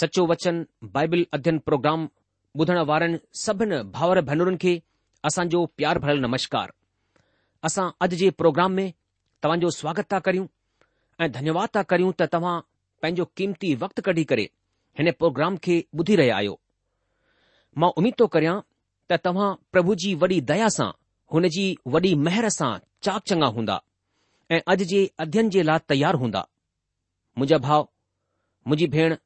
सचो वचन बाइबिल अध्ययन प्रोग्राम बुधण वारनि सभिनि भाउर भेनरुनि खे असांजो प्यार भरल नमस्कार असां अॼु जे प्रोग्राम में तव्हां जो स्वागत था करियूं ऐं धन्यवाद था करियूं त तव्हां पंहिंजो क़ीमती वक़्तु कढी करे हिन प्रोग्राम खे ॿुधी रहिया आहियो मां उमीद थो करियां त तव्हां प्रभु जी वॾी दया सां हुन जी वॾी महर सां चाक चङा हूंदा ऐं अॼु जे अध्ययन जे लाइ तयारु हूंदा मुंहिंजा भाउ मुंहिंजी भेण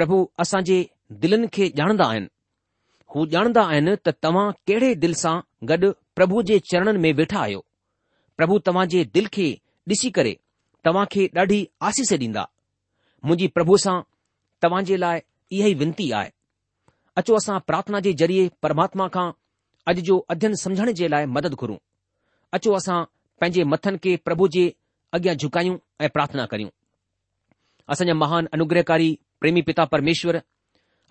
પ્રભુ અસાજે દિલન કે જાણદા આયન હો જાણદા આયન ત તવા કેડે દિલસા ગડ પ્રભુજે ચરણ મે બેઠાયો પ્રભુ તવાજે દિલ કે ડીસી કરે તવા કે ડાઢી આશીસે દીંદા મુજી પ્રભુસા તવાજે લાય યહી વિનતી આય અચો અસા પ્રાર્થના જે જરીય પરમાત્મા કા અજ જો અધ્યયન સમજણ જે લાય મદદ ઘરૂ અચો અસા પેજે મથન કે પ્રભુજે અગ્યા ઝુકાયુ એ પ્રાર્થના કર્યુ અસા મહાન અનુગ્રહકારી प्रेमी पिता परमेश्वर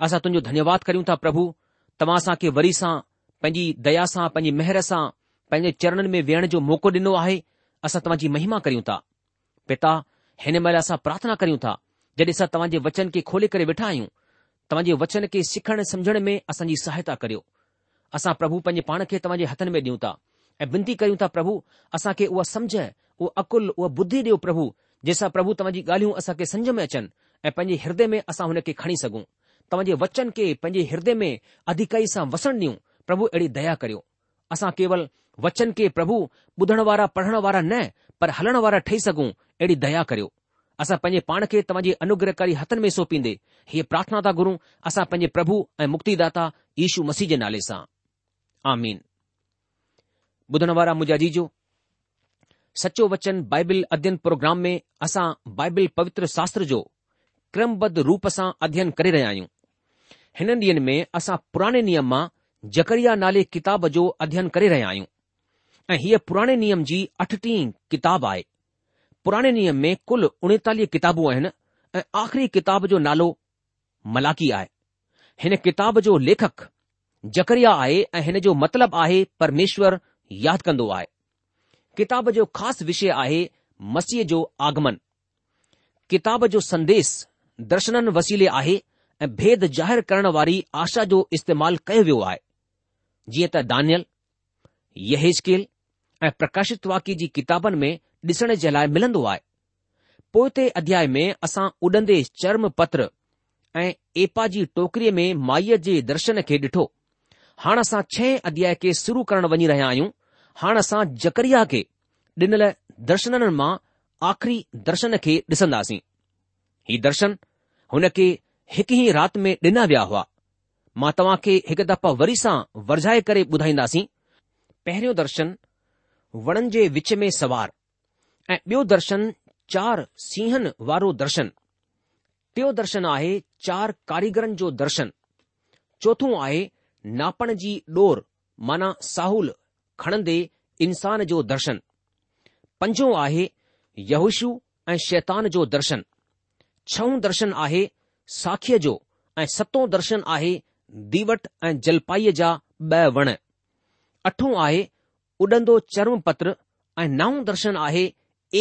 असां तुंहिंजो धन्यवाद करियूं था प्रभु तव्हां असांखे वरी सां पंहिंजी दया सां पंहिंजी मेहर सां पंहिंजे चरणनि में वेहण जो मौको ॾिनो आहे असां तव्हांजी महिमा करियूं था पिता हिन महिल असां प्रार्थना करियूं था जॾहिं असां तव्हां वचन खे खोले करे वेठा आहियूं तव्हांजे वचन खे सिखण समुझण में असांजी सहायता करियो असां प्रभु पंहिंजे पाण खे तव्हांजे हथनि में ॾियूं था ऐं विनती कयूं था प्रभू असां खे उहा सम्झ उहा अकुल उहा बुद्धी ॾियो प्रभू जंहिंसां प्रभु तव्हांजी ॻाल्हियूं असांखे में अचनि ऐं पंहिंजे हृदय में असां हुन खे खणी सघूं तव्हांजे वचन खे पंहिंजे हृदय में अधिकाई सां वसण ॾियूं प्रभु अहिड़ी दया करियो असां केवल वचन खे के प्रभु ॿुधण वारा पढ़ण वारा न पर हलण वारा ठही सघूं अहिड़ी दया करियो असां पंहिंजे पाण खे तव्हांजे अनुग्रहकारी हथनि में सोंपींदे हीअ प्रार्थना था घुरूं असां पंहिंजे प्रभु ऐं मुक्तिदाता यीशू मसीह जे नाले सां आमीन ॿुधण वारा मुंहिंजा जीजो सचो वचन बाइबिल अध्यन प्रोग्राम में असां बाइबिल पवित्र शास्त्र जो क्रमबद्ध रूप सां अध्ययन करे रहिया आहियूं हिन ॾींहनि में असां पुराणे नियम मां जकरिया नाले किताब जो अध्ययन करे रहिया आहियूं ऐं हीअ पुराणे नियम जी अठटीह किताब आहे पुराणे नियम में कुल उणेतालीह किताबूं आहिनि ऐं आख़िरी किताब जो नालो मलाकी आहे हिन किताब जो लेखक जकरिया आहे ऐं हिन जो मतिलबु आहे परमेश्वर यादि कंदो आहे किताब जो ख़ासि विषय आहे मसीह जो आगमन किताब जो संदेश दर्शननि वसीले आहे ऐं भेद ज़ाहिर करण वारी आशा जो इस्तेमालु कयो वियो आहे जीअं त दानियल यकेल ऐं प्रकाशित वाक्य जी किताबनि में ॾिसण जे लाइ मिलंदो आहे पोइ अध्याय में असां उॾंदे चर्म पत्र ऐं जी टोकरीअ में माईअ जे दर्शन खे ॾिठो हाण असां छह अध्याय खे शुरू करणु वञी रहिया आहियूं हाणे असां जकरिया खे ॾिनल दर्शननि मां आख़िरी दर्शन खे ॾिसंदासीं दर्शन हुन खे हिक ई राति में ॾिना विया हुआ मां तव्हां खे हिक दफ़ा वरी सां वरजाए करे ॿुधाईंदासीं पहिरियों दर्शन वणनि जे विच में सवार ऐं ॿियो दर्शन चार सिंहनि वारो दर्शन टियों दर्शन आहे चार कारीगरनि जो दर्शन चोथों आहे नापण जी ॾोर माना साहुल खणंदे इन्सान जो दर्शन पंजो आहे यहुशु ऐं शैतान जो दर्शन छहों दर्शन आहे साखीअ जो ऐं सतों दर्शन आहे दीवट ऐं जलपाईअ जा ब॒ वण अठो आहे उॾंदो चर्म पत्र ऐं नओं दर्शन आहे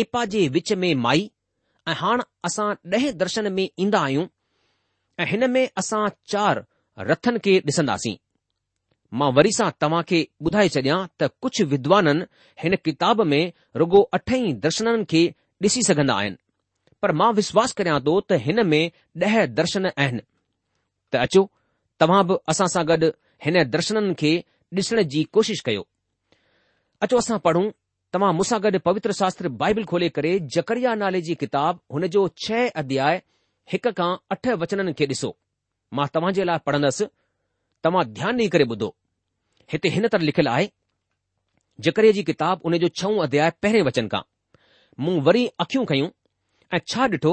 एपा जे विच में माई ऐं हाणे असां ॾह दर्शन में ईंदा आहियूं ऐं हिन में असां चार रथनि खे ॾिसंदासीं मां वरी सां तव्हां खे ॿुधाए छॾियां त कुझु विद्वाननि हिन किताब में रुगो अठ दर्शननि खे ॾिसी सघंदा आहिनि पर मां विश्वास करियां थो त हिन में ॾह दर्शन आहिनि त अचो तव्हां बि असां सां गॾु हिन दर्शननि खे ॾिसण जी कोशिश कयो अचो असां पढ़ूं तव्हां मूंसां गॾु पवित्र शास्त्र बाइबिल खोले करे जकरिया नाले जी किताब हुन जो छह अध्याय हिक खां अठ वचननि खे ॾिसो मां तव्हां जे लाइ पढ़ंदसि तव्हां ध्यानु ॾेई करे ॿुधो हिते हिन तरह लिखियलु आहे जकरिया जी किताब हुन जो छऊं अध्याय पहिरें वचन खां मूं वरी अखियूं खयूं ऐं छा ॾिठो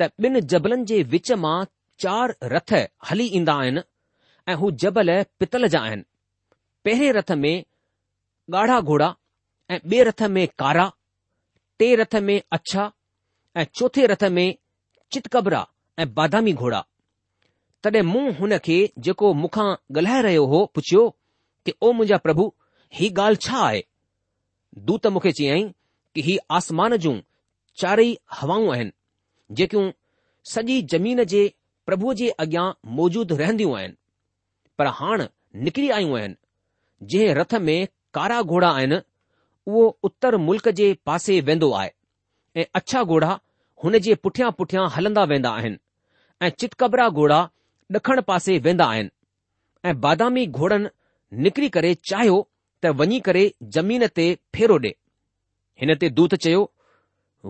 त ॿिन जबलनि जे विच मां चारि रथ हली ईंदा आहिनि ऐं हू जबल पितल जा आहिनि पहिरें रथ में ॻाढ़ा घोड़ा ऐं ॿिए रथ में कारा टे रथ में अछा ऐं चोथे रथ में चिटकबरा ऐं बादामी घोड़ा तॾहिं मूं हुन खे जेको मूंखा ॻाल्हाए रहियो हो पुछियो की ओ मुंहिंजा प्रभु ही ॻाल्हि छा आहे तू मूंखे चयाईं की ही आसमान जूं चारई हवाऊं आहिनि जेकियूं सॼी ज़मीन जे प्रभुअ जे अॻियां मौजूद रहंदियूं आहिनि पर हाण निकिरी आयूं आहिनि जंहिं रथ में कारा घोड़ा आहिनि उहो उत्तर मुल्क़ जे पासे वेंदो आहे ऐं अछा घोड़ा हुन जे पुठियां पुठियां हलंदा वेंदा आहिनि ऐं चितकबरा घोड़ा ॾखण पासे वेंदा आहिनि ऐं बादामी घोड़नि निकिरी करे चाहियो त वञी करे ज़मीन ते फेरो ॾे हिन ते दूत चयो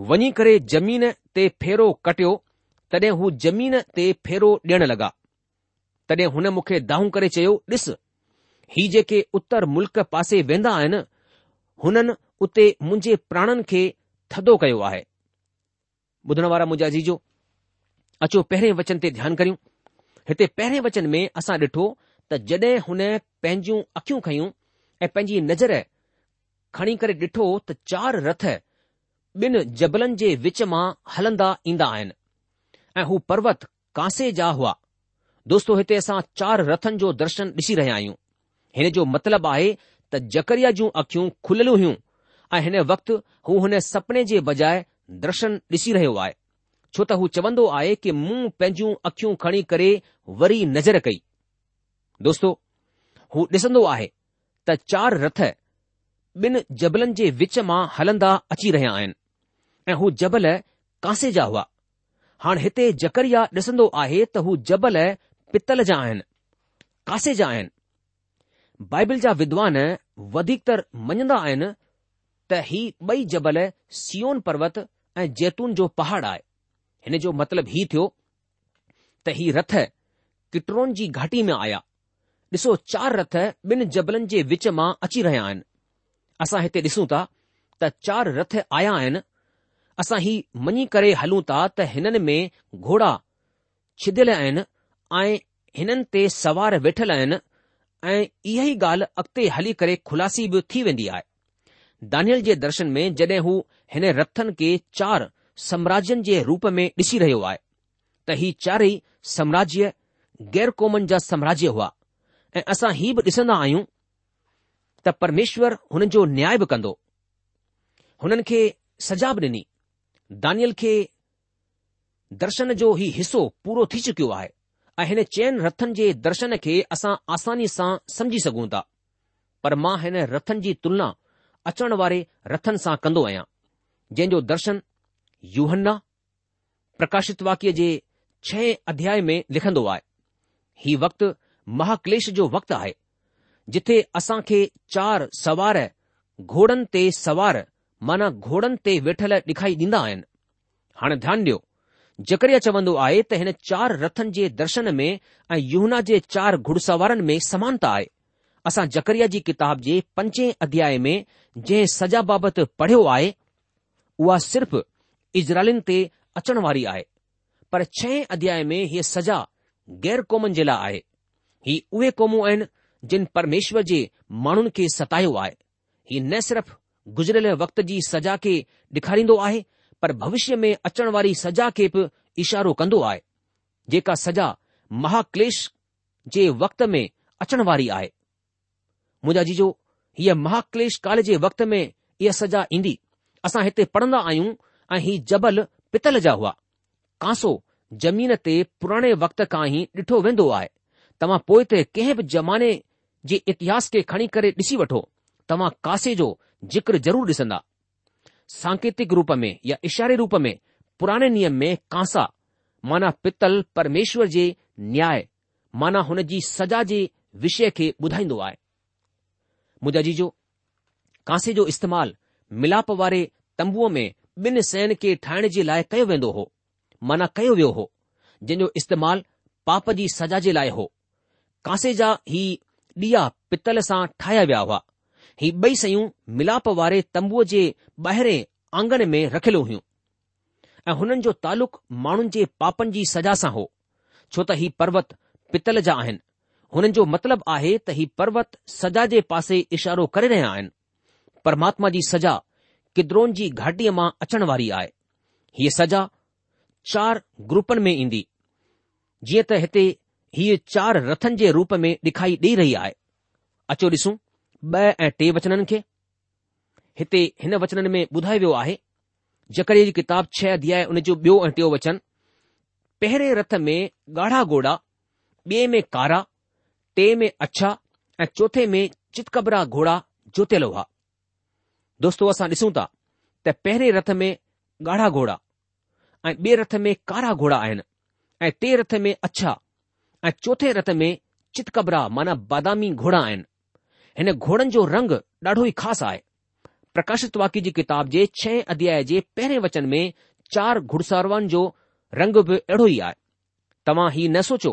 वञी करे जमीन ते फेरो कटियो तॾहिं हू जमीन ते फेरो ॾियण लॻा तॾहिं हुन मूंखे दाहूं करे चयो ॾिस ही जेके उत्तर मुल्क पासे वेंदा आहिनि हुननि उते मुंहिंजे प्राणनि खे थदो कयो आहे ॿुधण वारा मुंहिंजा जीजो अचो पहिरें वचन ते ध्यानु करियूं हिते पहिरें वचन में असां ॾिठो त जड॒ हुन पंहिंजूं अखियूं खयूं ऐं पंहिंजी नज़र खणी करे ॾिठो त चार रथ ॿिनि जबलनि जे विच मां हलंदा ईंदा आहिनि ऐं हू पर्वत कांसे जा हुआ दोस्तो हिते असां चार रथनि जो दर्शन ॾिसी रहिया आहियूं हिन जो मतिलबु आहे त जकरिया जूं अख़ियूं खुलियल हुयूं ऐं हिन वक़्तु हू हुन सपने जे बजाए दर्शन ॾिसी रहियो आहे छो त हू चवंदो आहे कि मूं पंहिंजूं अखियूं खणी करे वरी नज़र कई दोस्तो हू ॾिसंदो आहे त चार रथ ॿिन जबलनि जे विच मां हलंदा अची रहिया आहिनि ऐं हू जबल कांसे जा हुआ हाणे हिते जकरिया ॾिसंदो आहे त हू जबल पितल जा आहिनि कांसे जा आहिनि बाइबिल जा विद्वान वधीकतर मञंदा आहिनि त ही ॿई जबल सीओन पर्वत ऐं जैतून जो पहाड़ आहे हिन जो मतिलबु हीउ थियो त हीउ रथ किटरोन जी घाटी में आया ॾिसो चार रथ ॿिनि जबलनि जे विच मां अची रहिया आहिनि असां हिते ॾिसूं था त चार रथ आया आहिनि असां ही मञी करे हलूं था त हिननि में घोड़ा छिदियल आहिनि ऐं हिननि ते सवार वेठल आहिनि ऐं इहा ई ॻाल्हि अॻिते हली करे खुलासी बि थी वेंदी आहे दानियल जे दर्शन में जड॒हिं हू हिन रथन खे चार साम्राज्यनि जे रूप में ॾिसी रहियो आहे त ही चारई साम्राज्य गैर क़ौमनि जा साम्राज्य हुआ ऐं असां ही बि ॾिसंदा आहियूं त परमेश्वर हुननि जो न्याय बि कंदो हुननि खे सजा बि ॾिनी दानियल खे दर्शन जो ई हिसो पूरो थी चुकियो आहे ऐं हिन चयनि रथनि जे दर्शन खे असां आसानी सां समझी सघूं था पर मां हिन रथनि जी तुलना अचण वारे रथन सां कंदो आहियां जंहिं जो दर्शन यूहन्ना प्रकाशित वाक्य जे छह अध्याय में लिखंदो आहे ही वक़्त महाकलेश जो वक़्तु आहे जिथे असां खे चार सवार घोड़नि ते सवार माना घोड़नि ते वेठल ॾेखारी ॾींदा आहिनि हाणे ध्यानु ॾियो जकरिया चवंदो आहे त हिन चार रथनि जे दर्शन में ऐं यूना जे चार घुड़सवारनि में समानता आहे असां जकरिया जी किताब जे पंजे अध्याय में जंहिं सजा बाबति पढ़ियो आहे उहा सिर्फ़ इज़राइलिन ते अचण वारी आहे पर छहे अध्याय में हीअ सजा गैर क़ौमनि जे लाइ आहे ही उहे क़ौमूं आहिनि जिन परमेश्वर जे माण्हुनि खे सतायो आहे ही न सिर्फ़ गुज़िरियल वक़्त जी सजा खे ॾेखारींदो आहे पर भविष्य में अचण वारी सजा खे बि इशारो कंदो आहे जेका सजा महाक्लेश जे वक़्त में अचण वारी आहे मुंहिंजा जीजो हीअ महाक्लेश काल जे वक़्त में इहा सजा ईंदी असां हिते पढ़ंदा आहियूं ऐं ही जबल पितल जा हुआ कांसो ज़मीन ते पुराणे वक़्त खां ई ॾिठो वेंदो आहे तव्हां पोइ ते कंहिं बि ज़माने जे इतिहास खे खणी करे ॾिसी वठो तव्हां कासे जो ज़िक्र ज़रूर डि॒संदा सांकेतिक रूप में या इशारे रूप में पुराणे नियम में कांसा माना पित्तल परमेश्वर जे न्याय माना हुन जी सजा जे विषय खे ॿुधाईंदो आहे मुजाजी जो कांसे जो इस्तेमालु मिलाप वारे तंबुअ में ॿिन सयन खे ठाहिण जे लाइ कयो वेंदो हो माना कयो वियो हो जंहिजो इस्तेमालु पाप जी सजा जे लाइ हो कांसे जा ही ॾीया पितल सां ठाहिया विया हुआ ही ॿई शयूं मिलाप वारे तंबूअ जे ॿाहिरें आंगन में रखियलु हुयूं ऐं हुननि जो तालुक़ माण्हुनि जे पापनि जी सज़ा सां हो छो त ही पर्वत पितल जा आहिनि हुननि जो मतिलबु आहे त ही पर्वत सजा जे पासे इशारो करे रहिया आहिनि परमात्मा जी सजा किद्रोन जी घाटीअ मां अचण वारी आहे हीअ सजा चार ग्रुपनि में ईंदी जीअं त हिते हीअ चार रथनि जे रूप में ॾेखाई ॾेई रही आहे अचो ॾिसूं ॿ ऐं टे वचननि खे हिते हिन वचननि में ॿुधायो वियो आहे जकरे जी किताब छह अध्याय आहे उन जो ॿियो ऐं टियों वचन पहिरें रथ में ॻाढ़ा घोड़ा ॿिए में कारा टे में अछा ऐं चोथे में चितकबरा घोड़ा जोतियल हुआ दोस्तो असां ॾिसूं था त पहिरें रथ में ॻाढ़ा घोड़ा ऐं ॿिए रथ में कारा घोड़ा आहिनि ऐं टे रथ में अछा ऐं चोथे रथ में चितकबरा माना बादामी घोड़ा आहिनि हिन घोड़नि जो रंग ॾाढो ई ख़ासि आहे प्रकाशित वाक्य जी किताब जे छह अध्याय जे पहिरें वचन में चार घुड़सारवानि जो रंग बि अहिड़ो ई आहे तव्हां हीउ न सोचो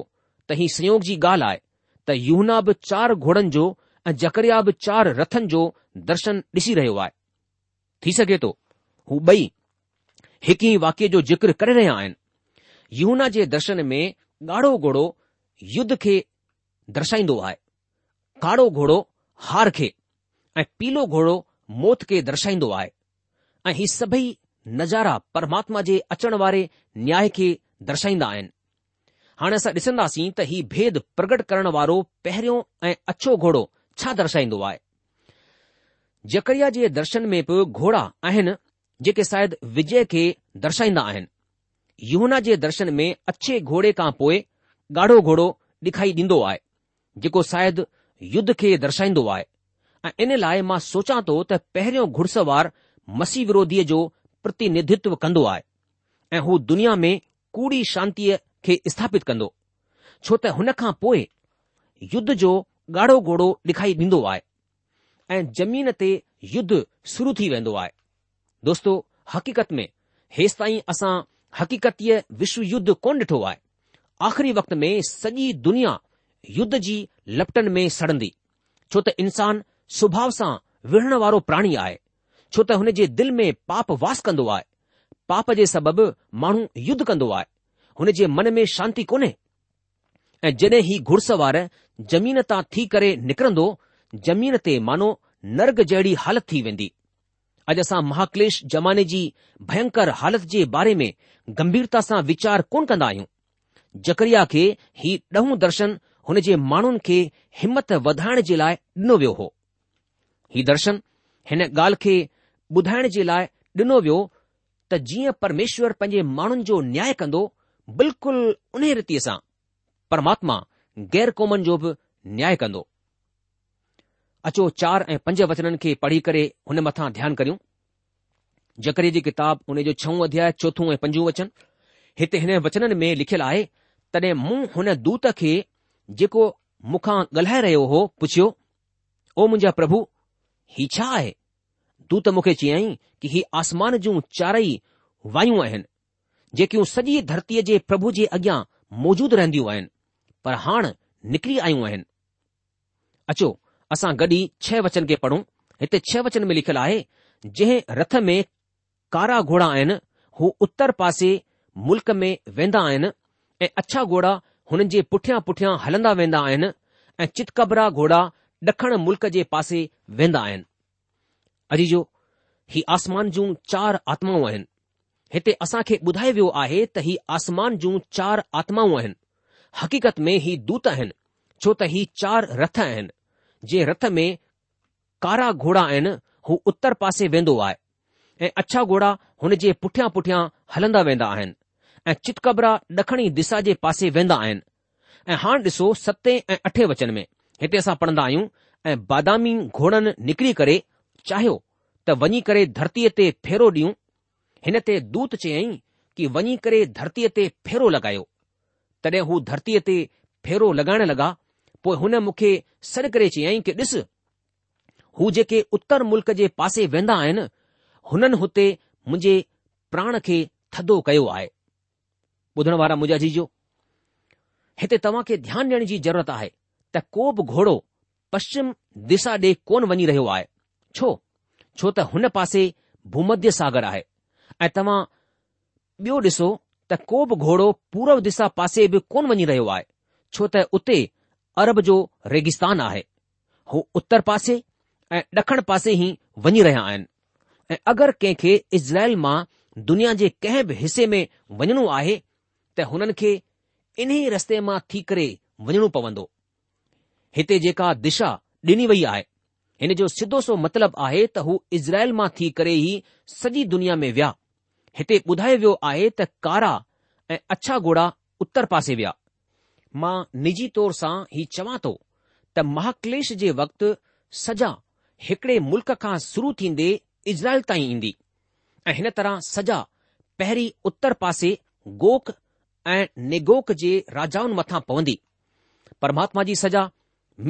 त हीउ संयोग जी ॻाल्हि आहे त यूना बि चारि घोड़नि जो ऐं जकरिया बि चारि रथनि जो दर्शन ॾिसी रहियो आहे थी सघे थो हू ॿई हिकु ई वाक्य जो ज़िक्र करे रहिया आहिनि यहूना जे दर्शन में ॻाढ़ो घोड़ो युद्ध खे दर्शाईंदो आहे घोड़ो हार खे ऐं पीलो घोड़ो मौत खे दर्शाईंदो आहे ऐं ही सभई नज़ारा परमात्मा जे अचण वारे न्याय खे दर्शाईंदा आहिनि हाणे असां ॾिसंदासीं त ही भेद प्रगट करण वारो पहिरियों ऐं अछो घोड़ो छा दर्शाईंदो आहे जकरिया जे दर्शन में बि घोड़ा आहिनि जेके शायदि विजय खे दर्शाईंदा आहिनि यमुना जे दर्शन में अछे घोड़े खां पोइ ॻाढ़ो घोड़ो ॾेखारी ॾींदो आहे जेको शायदि युद्ध खे दर्शाईंदो आहे ऐं इन लाइ मां सोचा थो त पहिरियों घुड़सवार मसीह विरोधीअ जो प्रतिनिधित्व कंदो आहे ऐं हू दुनिया में कूड़ी शांतीअ खे स्थापित कंदो छो त हुन खां पोइ युद्ध जो ॻाढ़ो घोड़ो लिखाई ॾींदो आहे ऐं जमीन ते युद्ध शुरू थी वेंदो आहे दोस्तो हक़ीक़त में हेसि ताईं असां हक़ीक़तीअ विश्व युद्ध कोन ॾिठो आहे आख़िरी वक़्त में सॼी दुनिया युद्ध जी लपटनि में सड़ंदी छो त इंसान सुभाउ सां विढ़ण वारो प्राणी आहे छो त हुन जे दिलि में पाप वास कंदो आहे पाप जे सबबि माण्हू युद्ध कंदो आहे हुन जे मन में शांती कोन्हे ऐं जॾहिं ही घुड़सवार ज़मीन तां थी करे निकिरंदो जमीन ते मानो नर्ग जहिड़ी हालति थी वेंदी अॼु असां महाक्लेश जमाने जी भयंकर हालति जे बारे में गंभीरता सां वीचार कोन कंदा आहियूं जकरिया खे ही ॾहों दर्शन हुन जे माण्हुनि खे हिमत वधाइण जे लाइ ॾिनो वियो हो हीउ दर्शन हिन ॻाल्हि खे ॿुधाइण जे लाइ ॾिनो वियो त जीअं परमेश्वर पंहिंजे माण्हुनि जो न्याय कंदो बिल्कुलु उन रीतीअ सां परमात्मा गैर क़ौमनि जो बि न्याय कंदो अचो चार ऐं पंज वचननि खे पढ़ी करे हुन मथां ध्यानु करियूं जकरे जी किताब हुन जो छहों अध्याय चोथों ऐं पंजो वचन हिते हिन वचननि में लिखियलु आहे तॾहिं मूं हुन दूत खे जेको मूंखां ॻाल्हाए रहियो हो पुछियो ओ मुंहिंजा प्रभु हीउ छा आहे तूं त मूंखे चयाई की ही आसमान जूं चारई वायूं आहिनि जेकियूं सॼी धरतीअ जे प्रभु जे अॻियां मौजूदु रहंदियूं आहिनि पर हाण निकिरी आयूं आहिनि अचो असां गॾु ई छह वचन खे पढ़ूं हिते छह वचन में लिखियलु आहे जंहिं रथ में कारा घोड़ा आहिनि हू उत्तर पासे मुल्क में वेंदा आहिनि ऐं अछा घोड़ा हुननि जे पुठियां पुठियां हलंदा वेंदा आहिनि ऐं चितकबरा घोड़ा ॾखण मुल्क जे पासे वेंदा आहिनि अॼु जो हीउ आसमान जूं चार आत्माऊं आहिनि हिते असां खे ॿुधायो वियो आहे त ही आसमान जूं चार आत्माऊं आहिनि हक़ीक़त में ही दूत आहिनि छो त ही चार रथ आहिनि जे रथ में कारा घोड़ा आहिनि हू उत्तर पासे वेंदो आहे ऐं अछा घोड़ा हुन जे पुठियां पुठियां हलंदा वेंदा आहिनि ऐं चितकबरा ॾखणी दिशा जे पासे वेंदा आहिनि ऐं हाणे ॾिसो सते ऐं अठे वचन में हिते असां पढ़ंदा आहियूं ऐं बादामी घोड़नि निकिरी करे चाहियो त वञी करे धरतीअ ते फेरो ॾियूं हिन ते दूत चयई की वञी करे धरतीअ ते फेरो लॻायो तॾहिं हू धरतीअ ते फेरो लॻाइण लॻा पोइ हुन मूंखे सॾ करे चयई की ॾिस हू जेके उत्तर मुल्क़ जे पासे वेंदा आहिनि हुननि हुते मुंहिंजे प्राण खे थधो कयो आहे ॿुधण वारा मूंजाजी जो हिते तव्हां खे ध्यानु ॾियण जी ज़रूरत आहे त को बि घोड़ो पश्चिम दिशा ॾे कोन वञी रहियो आहे छो छो त हुन पासे भूमध्य सागर आहे ऐं तव्हां ॿियो ॾिसो त को बि घोड़ो पूर्व दिशा पासे बि कोन वञी रहियो आहे छो त उते अरब जो रेगिस्तान आहे हू उत्तर पासे ऐं डखण पासे ई वञी रहिया आहिनि ऐं अगरि कंहिंखे इज़राइल मां दुनिया जे कंहिं बि हिसे में वञणो आहे त हुननि खे इन्ही रस्ते मां थी करे वञणो पवंदो हिते जेका दिशा ॾिनी वई आहे हिन जो सिधो सो मतिलबु आहे त हू इज़राइल मां थी करे ई सॼी दुनिया में विया हिते ॿुधायो वियो आहे त कारा ऐं अछा घोड़ा उत्तर पासे विया मां निजी तौर सां हीउ चवां थो त महाक्लेश जे वक़्तु सजा हिकड़े मुल्क खां शुरू थींदे इज़राइल ताईं ईंदी ऐं हिन तरह सजा पहिरीं उत्तर पासे गोख ऐं नेगोक जे राजाउनि मथां पवंदी परमात्मा जी सजा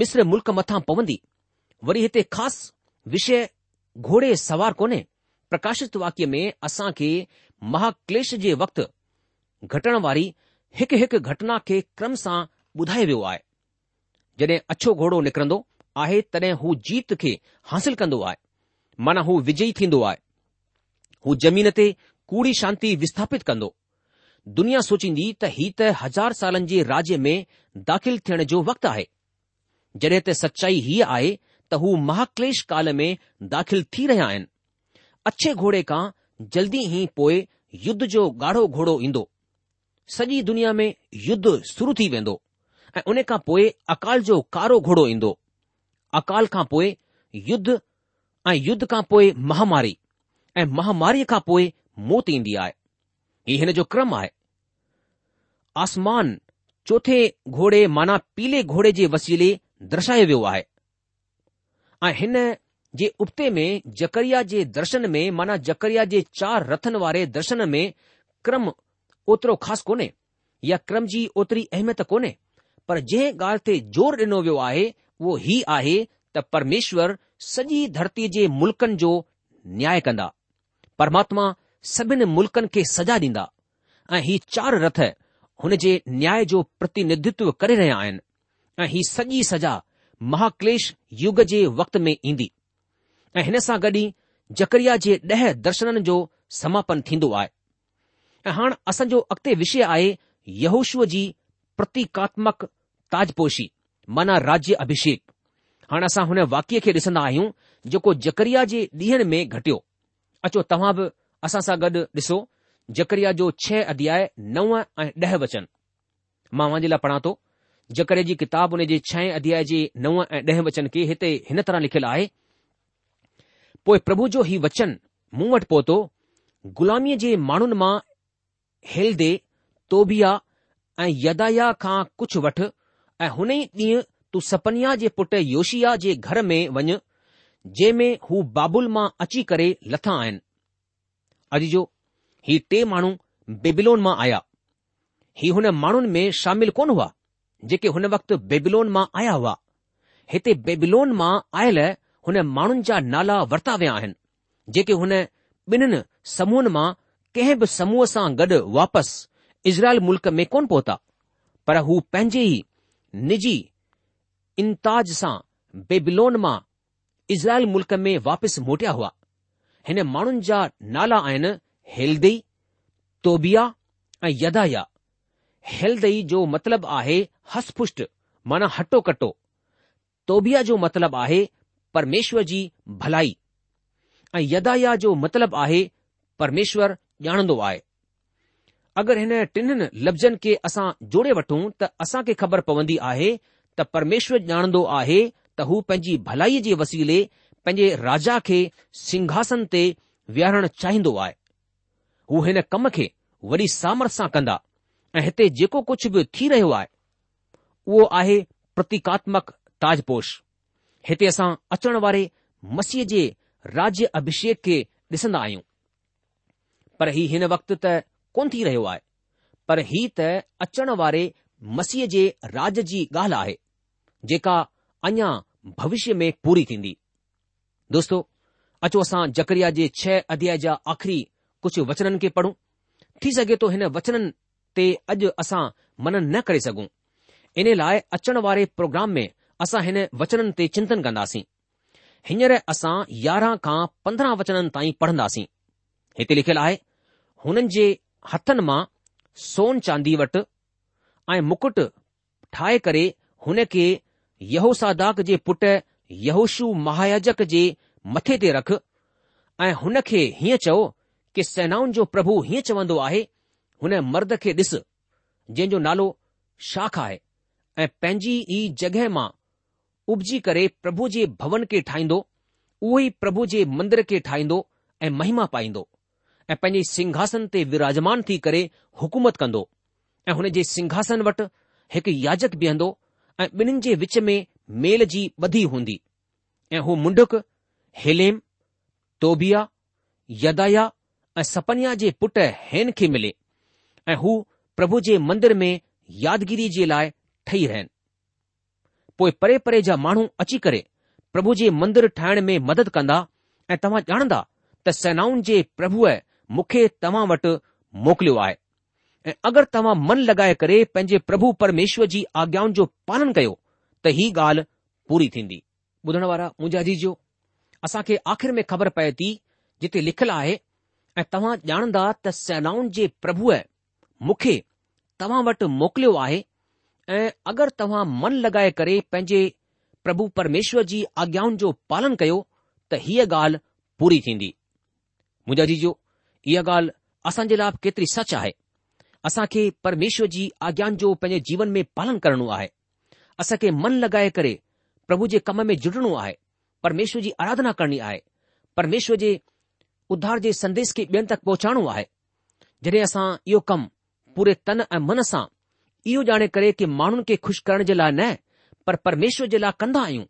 मिस्र मुल्क मथां पवंदी वरी हिते ख़ासि विषय घोड़े सवार कोन्हे प्रकाशित वाक्य में असां खे महाक्लेश जे वक़्तु घटण वारी हिकु हिकु घटना खे क्रम सां ॿुधायो वियो आहे जॾहिं अछो घोड़ो निकिरंदो आहे तॾहिं हू जीत खे हासिल कंदो आहे माना हू विजयी थींदो आहे हू ज़मीन ते कूड़ी शांती विस्थापित कंदो दुनिया सोचींदी त ही त हज़ार सालनि जे राज्य में दाख़िल थियण जो वक़्तु आहे जड॒हिं त सचाई हीअ आहे त हू महाक्लेश काल में दाख़िल थी रहिया आहिनि अछे घोड़े खां जल्दी ई पोइ युद्ध जो ॻाढ़ो घोड़ो ईंदो सॼी दुनिया में युद्ध शुरू थी वेंदो ऐं उन खां पोइ अकाल जो कारो घोड़ो ईंदो अकाल खां पोइ युद्ध ऐं युद्ध खां पोइ महामारी ऐं महामारीअ खां पोइ मौत ईंदी आहे इहे हिन जो क्रम आहे आसमान चोथे घोड़े माना पीले घोड़े जे वसीले दर्शायो वियो आहे ऐं हिन जे उपते में जकरिया जे दर्शन में माना जकरिया जे चार रथनि वारे दर्शन में क्रम ओतिरो ख़ासि कोन्हे या क्रम जी ओतिरी अहमियत कोन्हे पर जंहिं ॻाल्हि ते ज़ोर डि॒नो वियो आहे उहो ही आहे त परमेश्वर सॼी धरतीअ जे मुल्कनि जो न्याय कंदा परमात्मा सभिन मुल्कनि खे सजा ॾींदा ऐं ही चार रथ हुन जे न्याय जो प्रतिनिधित्व करे रहिया आहिनि ऐं ही सॼी सजा महाक्लेश युग जे वक़्त में ईंदी ऐं हिन सां गॾु ई जकरिया जे ॾह दर्शननि जो समापन थींदो आहे ऐं हाणे असांजो अॻिते विषय आहे यहूशूअ जी प्रतीकात्मक ताजपोशी माना राज्य अभिषेक हाणे असां हुन वाक्य खे ॾिसंदा आहियूं जेको जकरिया जे ॾींहनि में घटियो अचो तव्हां बि असां सां गॾु ॾिसो जकरिया जो छह अध्याय नव ऐं ॾह वचन मां वां जे लाइ पढ़ा थो जकरिया जी किताब हुन जे छह अध्याय जे नव ऐं ॾह वचन खे हिते हिन तरह लिखियलु आहे पोइ प्रभु जो ही वचन मूं वटि पहुतो ग़ुलामीअ जे माण्हुनि मां हेल्दे तोबिया ऐं यदाया खां कुझु वठि ऐं हुन ई ॾींहुं तू सपनिया जे पुटु योशिया जे घर में वञ जंहिं में हू बाबुल मां अची करे लथा आहिनि अॼु जो ही टे माण्हू बेबिलोन मां आया ही हुन माण्हुनि में शामिल कोन हुआ जेके हुन वक़्तु बेबिलोन मां आया हुआ हिते बेबिलोन मां आयल हुन माण्हुनि जा नाला वरिता विया आहिनि जेके हुन ॿिन्हिनि समूहनि मां कंहिं बि समूह सां गॾु वापसि इज़राइल मुल्क में कोन पहुता पर हू पंहिंजे ई निजी इंताज सां बेबिलोन मां इज़राइल मुल्क में वापसि मोटिया हुआ हिन माण्हुनि जा नाला आहिनि हेल्दई तोबिया ऐं यदाया हेल्दई जो मतिलबु आहे हसपुष्ट माना हटो कटो तोबिया जो मतिलबु आहे परमेश्वर जी भलाई ऐं यदाया जो मतिलबु आहे परमेश्वर ॼाणंदो आहे अगरि हिन टिन्हनि लफ़्ज़नि खे असां जोड़े वठूं त असां खे ख़बर पवंदी आहे त परमेश्वर ॼाणंदो आहे त हू पंहिंजी भलाईअ जे वसीले पंहिंजे राजा खे सिंघासन ते विहारणु चाहींदो आहे हू हिन कम खे वॾी सामर्थ सां कंदा ऐं हिते जेको कुझु बि थी रहियो आहे उहो आहे प्रतीकात्मक ताजपोश हिते असां अचण वारे मसीह जे राज्य अभिषेक खे ॾिसंदा आहियूं पर हीउ हिन वक़्तु त कोन थी रहियो आहे पर ही त अचण वारे मसीह जे राज जी ॻाल्हि आहे जेका अञा भविष्य में पूरी थींदी दोस्तो अचो असां जकरिया जे छह अध्याय जा आख़िरी कुझु वचननि खे पढ़ूं थी सघे थो हिन वचननि ते अॼु असां मनन न करे सघूं इन लाइ अचण वारे प्रोग्राम में असां हिन वचननि ते चिंतन कंदासीं हींअर असां यारहां खां पंद्रहं वचननि ताईं पढ़ंदासीं हिते लिखियलु आहे हुननि जे हथनि मां सोन चांदी वटि ऐं मुकुट ठाहे करे हुन खे यहोसादाक जे पुट यहोशू महायाजक जे मथे ते रख ऐं हुन खे हीअं चओ कि सेनाउनि जो प्रभु हीअं चवंदो आहे हुन मर्द खे ॾिस जंहिं जो नालो शाख आहे ऐं पंहिंजी ई जॻहि मां उपजी करे प्रभु जे भवन खे ठाहींदो उहो ई प्रभु जे मंदर खे ठाहींदो ऐं महिमा पाईंदो ऐं पंहिंजे सिंघासन ते विराजमान थी करे हुकूमत कंदो ऐं हुन जे सिंघासन वटि हिकु याजक बीहंदो ऐं ॿिन्हिनि जे विच में मेल जी ॿधी हूंदी ऐं हू मुंडुक हेलेम तोबिया यदाया ऐं सपनिया जे पुट हैन खे मिले ऐं हू प्रभु जे मंदर में यादगिरी जे लाइ ठही रहनि पोइ परे परे जा माण्हू अची करे प्रभु जे मंदरु ठाहिण में मदद कंदा ऐं तव्हां ॼाणंदा त सेनाउनि जे प्रभुअ मूंखे तव्हां वटि मोकिलियो आहे ऐं अगरि तव्हां मन लॻाए करे पंहिंजे प्रभु परमेश्वर जी आज्ञाउनि जो पालन कयो त ही ॻाल्हि पूरी थींदी ॿुधण वारा मुंहिंजा जी जो खे आख़िर में ख़बर पए थी जिते लिखियलु आहे ऐं तव्हां ॼाणंदा त सेनाउनि जे प्रभुअ मूंखे तव्हां वटि मोकिलियो आहे ऐं अगरि तव्हां मन लॻाए करे पंहिंजे प्रभु परमेश्वर जी आज्ञाउनि जो पालन कयो त हीअ ॻाल्हि पूरी थींदी मुंहिंजा जी जो इहा ॻाल्हि असांजे लाइ केतिरी सच आहे असांखे परमेश्वर जी आज्ञाउनि जो पंहिंजे जीवन में पालन करणो आहे असां खे मन लॻाए करे प्रभु जे कम में जुड़णो आहे परमेश्वर जी आराधना करणी आहे परमेश्वर जे उद्धार जे संदेश खे ॿियनि तक पहुचाइणो आहे जॾहिं असां इहो कमु पूरे तन ऐं मन सां इहो ॼाणे करे कि माण्हुनि खे खु़शि करण जे लाइ न पर परमेश्वर जे लाइ कंदा आहियूं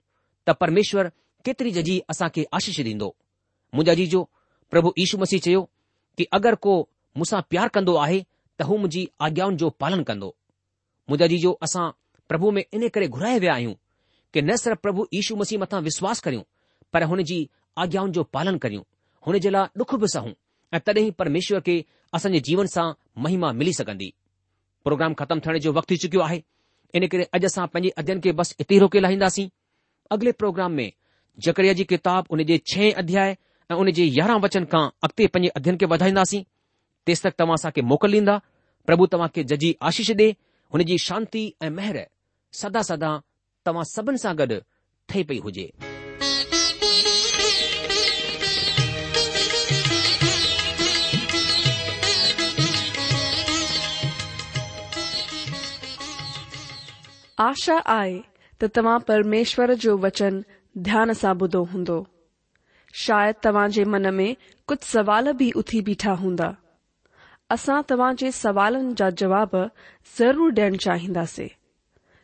त परमेश्वर केतिरी जजी असां खे आशीष ॾींदो मुंहिंजा जी जो प्रभु यीशू मसीह चयो कि अगरि को मूंसां प्यार कंदो आहे त हू मुंहिंजी आज्ञाउनि जो पालन कंदो मुंहिंजा जी जो असां પ્રભુ મે ઇને કરે ઘરાય વે આયું કે ન સર પ્રભુ ઈશુ મસી મતા વિશ્વાસ કરું પર હોનેજી આज्ञाઓ જો પાલન કરું હોને જલા દુખ ભસહું તડેહી પરમેશ્વર કે અસન જીવન સા મહિમા મિલી સકંદી પ્રોગ્રામ ખતમ થને જો વક્ત ચુક્યો આહે ઇને કરે અજસા પંજે અધન કે બસ ઇતરો કે લહીંદા સી અગલે પ્રોગ્રામ મે જકરિયાજી કિતાબ ઉનેજે 6 અધ્યાય ઉનેજે 11 વચન કા અકતે પંજે અધન કે વધાઈંદા સી તેસક તમાસા કે મોકલીંદા પ્રભુ તમાકે જજી આશીષ દે હોનેજી શાંતિ એ મહેર सदा सदा तव्हां सभिनि सां गॾु पई हुजे आशा आहे त तव्हां परमेश्वर जो वचन ध्यान सां ॿुधो हूंदो शायदि तव्हांजे मन में कुझु सवाल बि उथी बीठा हूंदा असां तव्हांजे सवालनि जा जवाब ज़रूरु ॾियण चाहींदासीं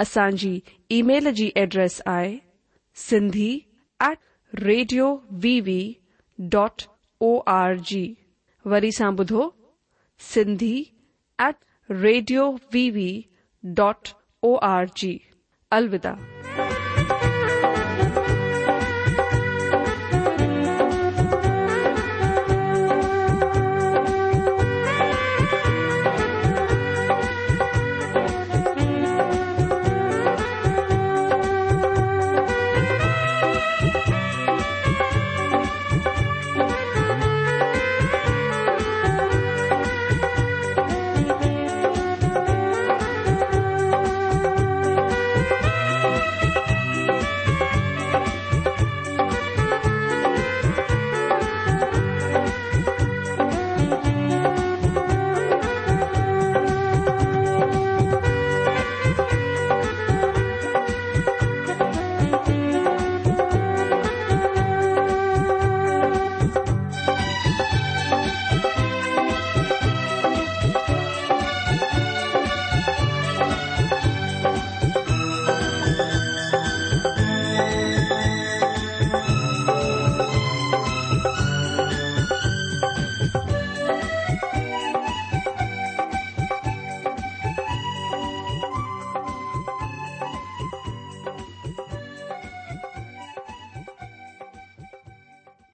असांजी ईमेल जी एड्रेस आहे Sindhi at radio VV dot O R G वरी सां बुधो Sindhi at radio VV dot O R G अलविदा